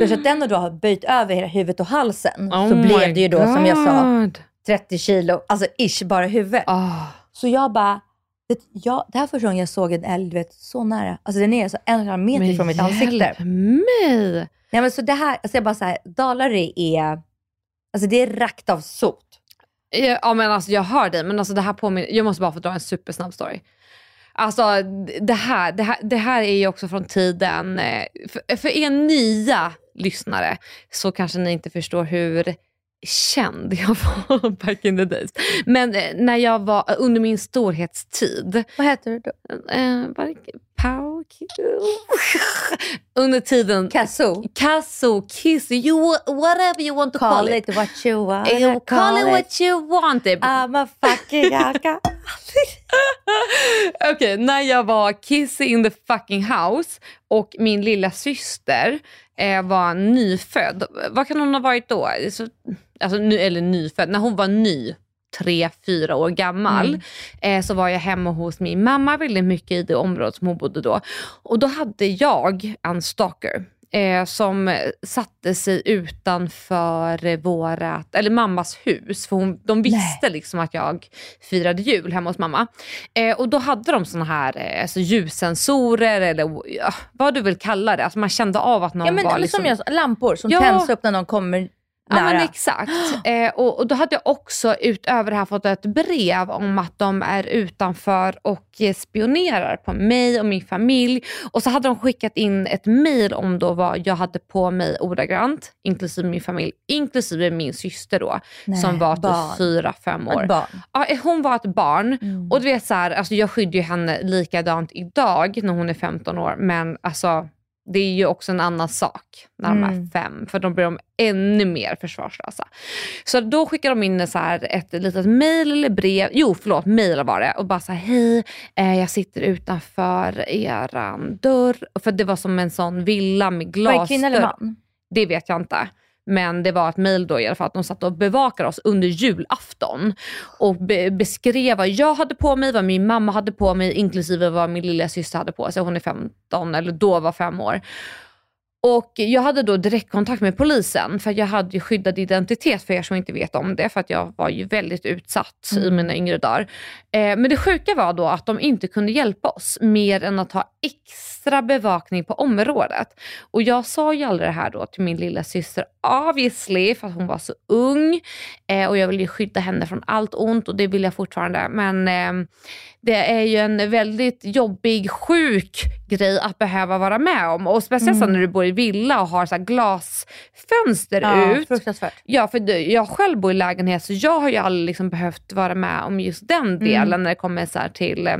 Så så att den då har böjt över hela huvudet och halsen, Oh så blev det ju då som jag sa, God. 30 kilo, alltså ish bara huvudet. Ah. Så jag bara, vet, jag, det här första gången jag såg en älg, du vet, så nära. Alltså den är så en och en halv meter Men från mitt ansikte. hjälp mig. Nej men så det här, alltså jag bara så här, Dalarö är, alltså det är rakt av sot. Ja, men alltså jag hör dig men alltså det här påminner, jag måste bara få dra en supersnabb story. Alltså det här, det här, det här är ju också från tiden, eh, för, för er nya lyssnare så kanske ni inte förstår hur känd jag var back in the days. Men eh, när jag var under min storhetstid, Vad heter du då? eh, Pau? Under tiden Kasso? Kasso, Kiss, you, whatever you want to call, Call it. it what you want. You call it what you want it. I'm a fucking alka. Okej, när jag var kiss in the fucking house och min lilla syster eh, var nyfödd. Vad kan hon ha varit då? Så, alltså, ny, eller nyfödd, när hon var ny tre, fyra år gammal eh, så var jag hemma hos min mamma väldigt mycket i det området som hon bodde då. Och då hade jag en stalker eh, som satte sig utanför vårat, eller mammas hus. För hon, de visste liksom att jag firade jul hemma hos mamma. Eh, och då hade de såna här eh, alltså ljussensorer eller ja, vad du vill kalla det. Alltså man kände av att någon Ja men, var liksom... som jag lampor som Ja. tänds upp när någon kommer Ja men exakt. Eh, och, och då hade jag också utöver det här fått ett brev om att de är utanför och spionerar på mig och min familj. Och så hade de skickat in ett mail om då vad jag hade på mig ordagrant, inklusive min familj, inklusive min syster då, Nej, som var barn. typ fyra, fem år. Ett barn. Ja, hon var ett barn. Mm. Och du vet så här, alltså jag skyddar ju henne likadant idag när hon är 15 år. Men alltså det är ju också en annan sak när de Mm. är fem. För då blir de ännu mer försvarslösa. Så då skickar de in så här ett litet mail eller brev. Jo förlåt, mail var det. Och bara så här, hej eh, jag sitter utanför eran dörr. För det var som en sån villa med Var glasdörr. det kvinna eller man? Det vet jag inte. Men det var ett mejl då i alla fall att de satt och bevakade oss under julafton och be- beskrev vad jag hade på mig, vad min mamma hade på mig, inklusive vad min lilla syster hade på sig. Hon är 15, eller då var fem år. Och jag hade då direktkontakt med polisen för jag hade ju skyddad identitet för er som inte vet om det för att jag var ju väldigt utsatt i mina yngre dagar. Eh, men det sjuka var då att de inte kunde hjälpa oss mer än att ha extra bevakning på området. Och jag sa ju aldrig det här då till min lilla syster obviously för att hon var så ung eh, och jag ville ju skydda henne från allt ont och det vill jag fortfarande. Men eh, det är ju en väldigt jobbig, sjuk grej att behöva vara med om. Och speciellt Mm. när du bor i villa och har så här glasfönster Ja, ut. fruktansvärt. Ja, för jag själv bor i lägenhet så jag har ju aldrig liksom behövt vara med om just den delen Mm. när det kommer så här till eh,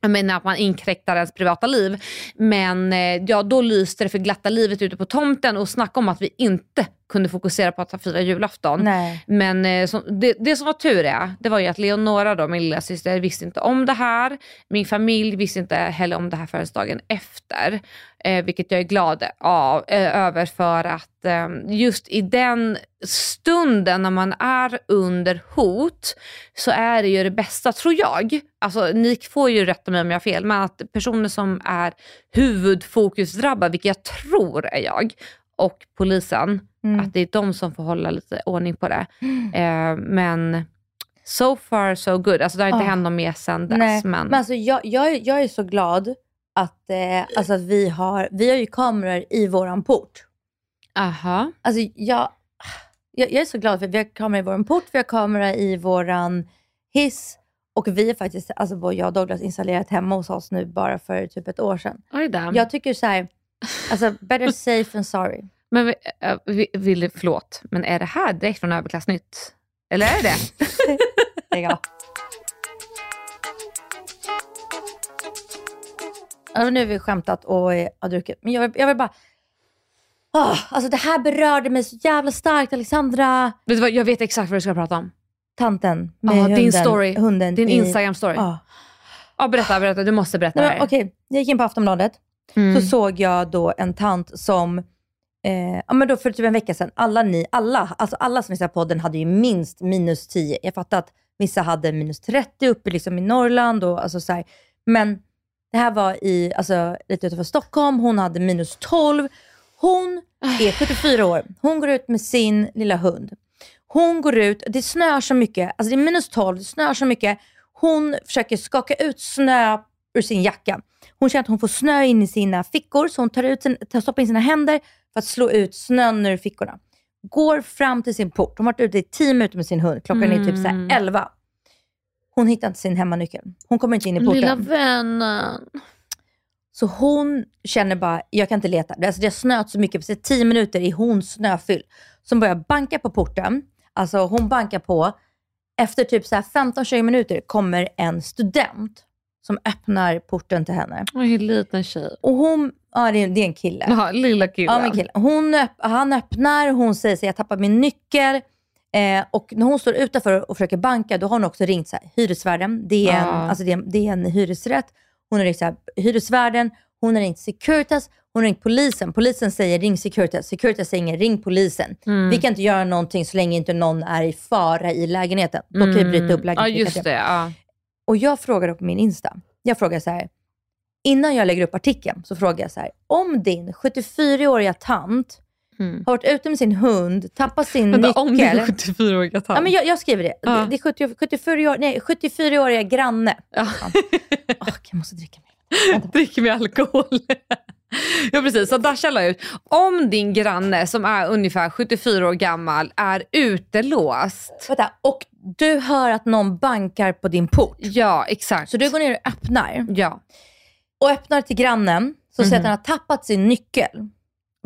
jag menar att man inkräktar ens privata liv. Men eh, ja, då lyste det för glatta livet ute på tomten och snacka om att vi inte kunde fokusera på att ha fira julafton. Nej. Men eh, som, det, det som var tur är, det var ju att Leonora, då, min lilla syster, visste inte om det här. Min familj visste inte heller om det här förrän dagen efter. Eh, vilket jag är glad av, eh, över för att eh, just i den stunden när man är under hot så är det ju det bästa, tror jag. Alltså, ni får ju rätta mig om jag har fel, men att personer som är huvudfokusdrabbade, vilket jag tror är jag, och polisen, Mm. att det är de som får hålla lite ordning på det. Eh, men so far so good. Alltså det har inte Ah. hänt något mer sen dess. Nej, men, men alltså jag, jag, är- jag är så glad att, eh, alltså att vi, har, vi har ju kameror i våran port. aha. Alltså jag, jag, jag är så glad för vi har kamera i våran port, vi har kamera i våran hiss och vi har faktiskt, alltså både jag och Douglas installerat hemma hos oss nu bara för typ ett år sedan. Oj då. Jag tycker så här, alltså better safe than sorry. Men vi- eh, vi- vill, förlåt, men är det här direkt från Överklassnytt? Eller är det? Lägg av. Ja, men nu har vi skämtat och eh, har druckit. Men jag vill, jag vill bara... Ah, alltså det här berörde mig så jävla starkt Alexandra. Vet du vad, jag vet exakt vad du ska prata om. Tanten med Ja, hunden. din story. Hunden Din Instagram-story. Ja. Ja, berätta, berätta. Du måste berätta det. Okej, jag gick in på Aftonbladet. Mm. så såg jag då en tant som, eh, ja men då för typ en vecka sedan, alla ni, alla, alltså alla som på podden hade ju minst minus 10. Jag fattar att vissa hade minus 30 uppe liksom i Norrland och alltså så här. Men det här var i, alltså lite utanför Stockholm, hon hade minus 12. Hon är 74 år, hon går ut med sin lilla hund. Hon går ut, det snöar så mycket, alltså det är minus 12, det snöar så mycket. Hon försöker skaka ut snö ur sin jacka. Hon känner att hon får snö in i sina fickor, så hon tar ut sin, tar, stoppar in sina händer för att slå ut snön ur fickorna. Går fram till sin port. Hon har varit ute i 10 minuter med sin hund. Klockan är typ så Mm. här 11. Hon hittar inte sin hemmanyckel. Hon kommer inte in i porten. Lilla vännen. Så hon känner bara, jag kan inte leta. Alltså det har snöat så mycket, precis 10 minuter är hon snöfylld. Så hon börjar banka på porten. Alltså hon bankar på. Efter typ så här 15-20 minuter kommer en student som öppnar porten till henne. Oj, liten tjej. Och hon, ja det är, det är en kille. Ja, lilla killen. Ja, men kille. Hon han öppnar, hon säger sig jag tappar min nyckel. Eh, och när hon står utanför och försöker banka, då har hon också ringt så här, hyresvärden. Det är, en, Ja. alltså det, är, det är en hyresrätt. Hon har ringt så här, hyresvärden, hon har ringt Securitas, hon har ringt polisen. Polisen säger ring Securitas, Securitas säger ring polisen. Mm. Vi kan inte göra någonting så länge inte någon är i fara i lägenheten. Då kan vi bryta upp Ja, lägenheten. just det. Ja. Och jag frågar på min Insta, jag frågar så här, innan jag lägger upp artikeln så frågar jag så här, om din 74-åriga tant Mm. har varit ute med sin hund, tappat sin Vänta, om din nyckel. 74-åriga tant. Ja, men jag, jag skriver det. Ja. Det, det är 70, 74 år, nej, 74-åriga granne. Ja. Åh, jag måste dricka mer. Dricker med alkohol. ja precis, så Dasha la ut. Om din granne som är ungefär 74 år gammal är utelåst. Vänta, och du hör att någon bankar på din port. Ja exakt. Så du går ner och öppnar. Ja. Och öppnar till grannen, så Mhm. säger att han har tappat sin nyckel.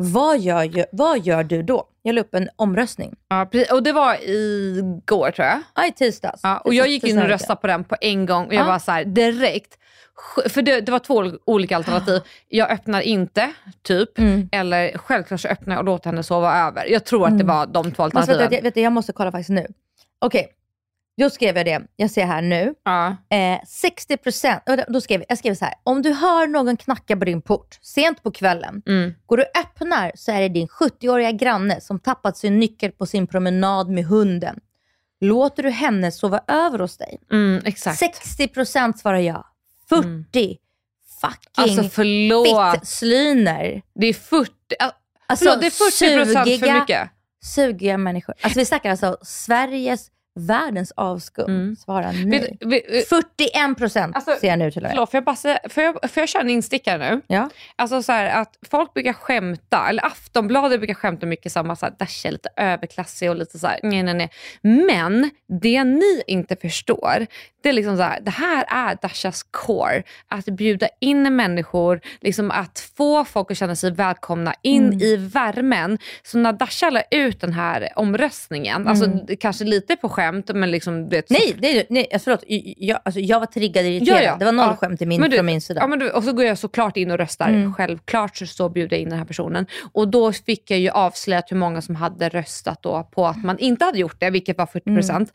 Vad gör, vad gör du då? Jag la upp en omröstning. ja precis. Och det var igår tror jag. Ja, i tisdags. Ja, och jag gick in och röstade på den på en gång och jag Ja. var så här direkt. För det, det var två olika alternativ. Jag öppnar inte, typ. Mm. Eller självklart så öppnar jag och låter henne sova över. Jag tror att det var de två Alltså, alternativen. vet, du, vet du, jag måste kolla faktiskt nu. Okej, då skrev jag det. Jag ser här nu. ja. Eh, 60 procent, då skrev jag, jag skrev så här. Om du hör någon knacka på din port sent på kvällen, Mm. går du och öppnar så är det din 70-åriga granne som tappat sin nyckel på sin promenad med hunden. Låter du henne sova över hos dig? Mm, exakt. 60 procent svarar ja. 40 fucking Alltså fittslyner. Det är 40, alltså, förlåt, det är 40 procent för sugiga- mycket. Sugiga människor. Alltså vi snackar alltså Sveriges, världens avskum. Mm. Svara nej. Vet, vet, 41 procent Alltså, ser jag nu till och med. förlåt, får jag, bara får, jag, får jag köra en instickare nu? Ja. Alltså så här, att folk brukar skämta, eller Aftonbladet brukar skämta mycket samma så här, Dasha är lite överklassig och lite så här, nej nej nej. Men det ni inte förstår, det är liksom så här, det här är Dashas core. Att bjuda in människor, liksom att få folk att känna sig välkomna in Mm. i värmen. Så när Dasha la ut den här omröstningen, alltså det- kanske lite på skämt, men liksom vet, så-. Nej, nej, nej alltså, förlåt. Jag, alltså, jag var triggad och irriterad. Ja, ja. Det var noll Ja. skämt i min, du- från min sida. Ja, men du, och så går jag såklart in och röstar. Mm. Självklart så, så bjuder jag in den här personen. Och då fick jag ju avslöjat hur många som hade röstat då på att man inte hade gjort det, vilket var 40 Mm. procent.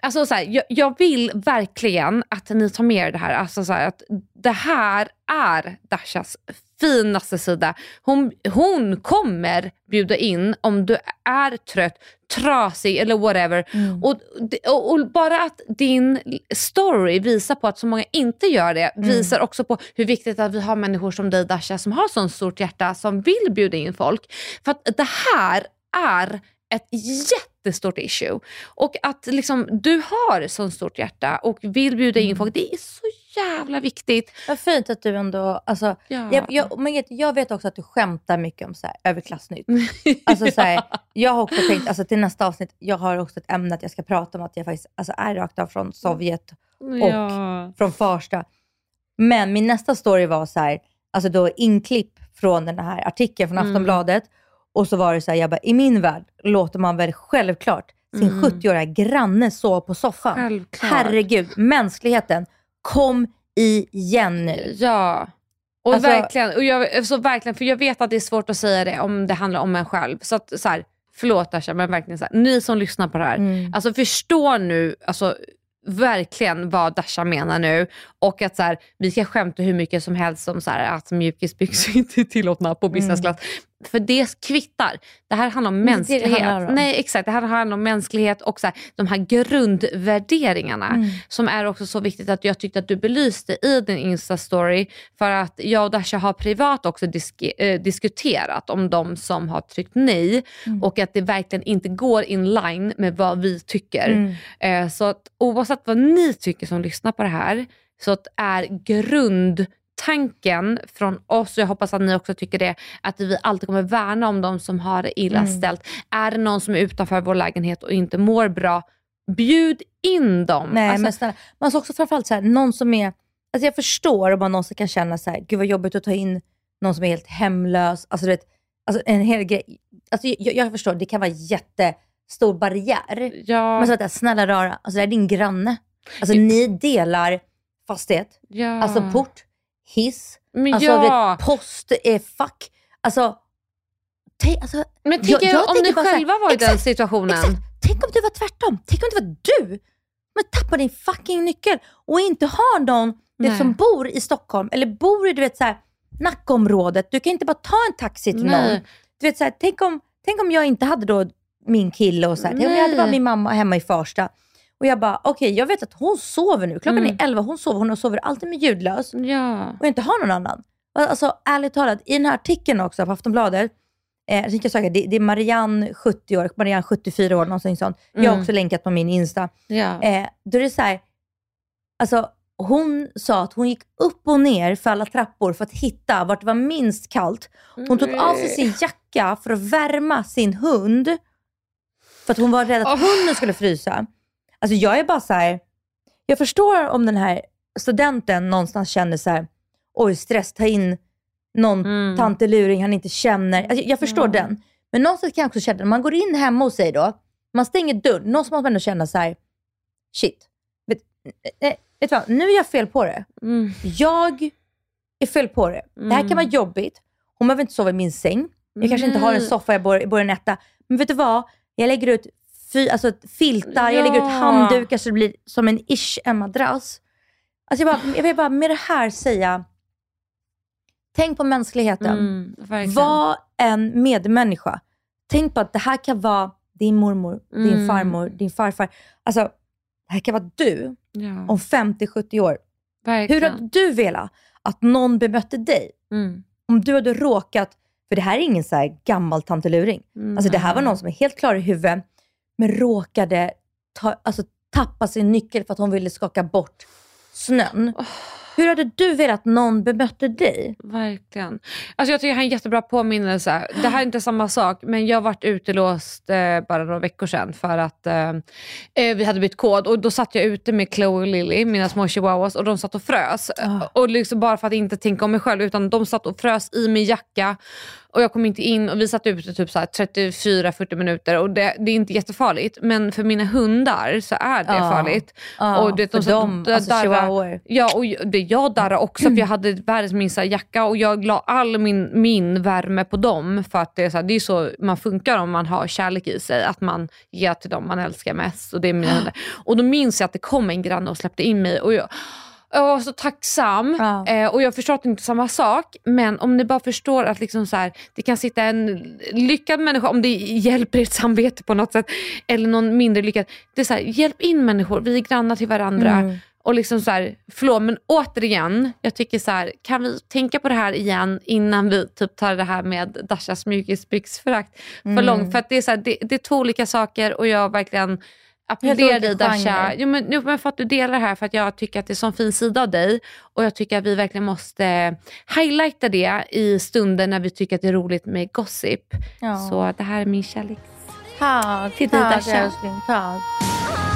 Alltså, så här, jag, jag vill verkligen att ni tar med er det här. Alltså, så här, att det här är Dashas finaste sida. Hon, hon kommer bjuda in om du är trött, trasig eller whatever. Mm. Och, och, och bara att din story visar på att så många inte gör det Mm. visar också på hur viktigt att vi har människor som dig Dasha som har sånt stort hjärta som vill bjuda in folk. För att det här är ett jättestort issue. Och att liksom, du har sånt stort hjärta och vill bjuda Mm. in folk, det är så jävla viktigt. Vad fint att du ändå... Alltså, Ja. jag, jag, men jag vet också att du skämtar mycket om så här, överklassnytt. Alltså, så här, jag har också tänkt, alltså, till nästa avsnitt, jag har också ett ämne att jag ska prata om att jag faktiskt alltså, är rakt av från Sovjet, ja. från Farsta. Men min nästa story var så här, alltså då inklipp från den här artikeln från Mm. Aftonbladet. Och så var det så här, jag bara, i min värld låter man väl självklart sin Mm. 70-åriga granne sova på soffan. Självklart. Herregud, mänskligheten, kom igen nu. Ja. Och Alltså- verkligen, och jag, så verkligen, för jag vet att det är svårt att säga det om det handlar om en själv. Så att så här, förlåt Asha, men verkligen så här, ni som lyssnar på det här, Mm. alltså förstå nu alltså, verkligen vad Dasha menar nu. Och att så här, vi kan skämta hur mycket som helst om så här, att mjukisbyxor inte är tillåtna på business class. För det kvittar. Det här handlar om Mm. det mänsklighet. handlar om. Nej exakt, det här handlar om mänsklighet och så här, de här grundvärderingarna Mm. som är också så viktigt att jag tyckte att du belyste i din Insta-story. För att jag och Dasha har privat också disk- eh, diskuterat om de som har tryckt nej Mm. och att det verkligen inte går in line med vad vi tycker. Mm. Eh, så att oavsett vad ni tycker som lyssnar på det här, så att är grundtanken från oss, och jag hoppas att ni också tycker det, att vi alltid kommer värna om de som har det illa Mm. ställt. Är det någon som är utanför vår lägenhet och inte mår bra, bjud in dem. Nej, Alltså, men snälla. Men alltså också framförallt så här, någon som är... Alltså jag förstår om man någonsin kan känna så här, gud vad jobbigt att ta in någon som är helt hemlös. Alltså, du vet, alltså en hel grej. Alltså jag, jag förstår, det kan vara jättestor barriär. ja, Men så att, snälla rara, alltså det är din granne. Alltså ni delar fastighet, ja. alltså port, hiss, Men alltså ja. vet, post, eh, fack. Alltså, alltså Men tänk jag- jag om ni själva var i den situationen. Exakt. Tänk om det var tvärtom. Tänk om det var du. Men tappa din fucking nyckel och inte ha någon vet, som bor i Stockholm eller bor i du vet, så här, Nackaområdet. Du kan inte bara ta en taxi till Nej. någon. Du vet, så här, tänk, om, tänk om jag inte hade då min kille och så här. Tänk om jag hade bara min mamma hemma i Farsta. Och jag bara, okej jag vet att hon sover nu. Klockan Mm. är 11, hon sover. Hon sover alltid med ljudlös Ja. och inte har någon annan. Alltså ärligt talat, i den här artikeln också på Aftonbladet, eh, jag söka, det, det är Marianne 70 år, Marianne 74 år, någonting sånt. Jag har Mm. också länkat på min Insta. Ja. Eh, då är det så här, alltså hon sa att hon gick upp och ner för alla trappor för att hitta vart det var minst kallt. Hon tog av sig sin jacka för att värma sin hund. För att hon var rädd att Åh. hunden skulle frysa. Alltså jag är bara så här, jag förstår om den här studenten någonstans känner så här, oj stress, ta in någon Mm. tanteluring han inte känner. Alltså, jag förstår Ja. den. Men någonstans kan jag också känna, man går in hemma hos sig då, man stänger dörren, någonstans måste man ändå känna så här, shit, vet, eh, vet du vad, nu är jag fel på det. Mm. Jag är fel på det. Det här kan vara Mm. jobbigt. Hon behöver inte sova i min säng. Jag kanske inte har en soffa, jag bor, bor i en etta. Men vet du vad? Jag lägger ut fy, alltså, filtar, jag lägger ut Ja. handdukar så det blir som en ish, en madrass. Alltså jag, bara, jag vill bara med det här säga, tänk på mänskligheten. Mm. Var en medmänniska. Tänk på att det här kan vara din mormor, din Mm. farmor, din farfar. Alltså, det här kan vara du Ja, om 50-70 år. Hur verkligen. hade du velat att någon bemötte dig? Mm. Om du hade råkat, för det här är ingen så här gammal tanteluring. Alltså det här var någon som är helt klar i huvudet, men råkade ta, alltså, tappa sin nyckel för att hon ville skaka bort snön. Hur hade du velat att någon bemötte dig? Verkligen. Alltså jag tycker här är en jättebra påminnelse. Det här är inte samma sak, men jag varit utelåst eh, bara några veckor sedan för att eh, eh, vi hade bytt kod och då satt jag ute med Chloe och Lily, mina små chihuahuas, och de satt och frös. Ah. Och liksom bara för att inte tänka om mig själv, utan de satt och frös i min jacka och jag kom inte in och vi satt ute typ så här 34-40 minuter och det, det är inte jättefarligt, men för mina hundar så är det Ja. farligt. Ja, och det, för de, satt- dem, alltså chihuahuor. Ja, och det, jag darrade också för jag hade världens minsta jacka och jag la all min, min värme på dem. För att det är, så här, det är så man funkar om man har kärlek i sig, att man ger till dem man älskar mest. Och, det är mina hundar. och då minns jag att det kom en granne och släppte in mig och jag, jag var så tacksam. Ja. Eh, och jag förstår att det inte är samma sak, men om ni bara förstår att liksom så här, det kan sitta en lyckad människa, om det hjälper ert samvete på något sätt, eller någon mindre lyckad. Det är så här, hjälp in människor, vi är grannar till varandra. Mm. Och liksom så här, förlåt men återigen, jag tycker så här, kan vi tänka på det här igen innan vi typ tar det här med Dashas mjukisbyxförakt för Mm. långt. För att det är, så här, det, det är två olika saker och jag verkligen applåderar olika dig Dasha. Jo, men, jo, men för att du delar det här för att jag tycker att det är en sån fin sida av dig och jag tycker att vi verkligen måste highlighta det i stunder när vi tycker att det är roligt med gossip. Ja. Så det här är min kärlek. Tack, Till dig, tack Dasha. älskling. Tack.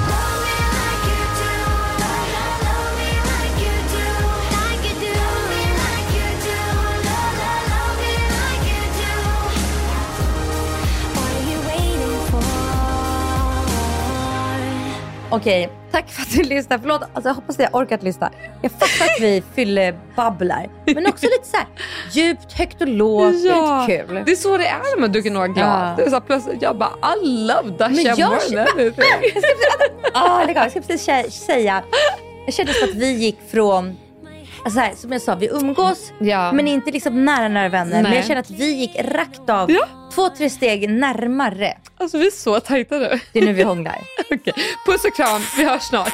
Okej, tack för att du lyssnar. Förlåt, alltså, jag hoppas att jag orkat lyssna. Jag fattar att vi fyller babblar. Men också lite så här djupt, högt och lågt. Ja, Lite kul. det är så det är när man dricker några glas. Ja. Det är så här, plötsligt, jag bara, I love Dasha jag more than anything. Ah, lägg av. jag ska precis säga, jag kände som att vi gick från, alltså här, som jag sa, vi umgås Ja. men inte liksom nära nära vänner. Men Nej. jag känner att vi gick rakt av Ja. två, tre steg närmare. Alltså vi är så tajta nu. Det är nu vi hånglar. Okej. Puss och kram, vi hörs snart.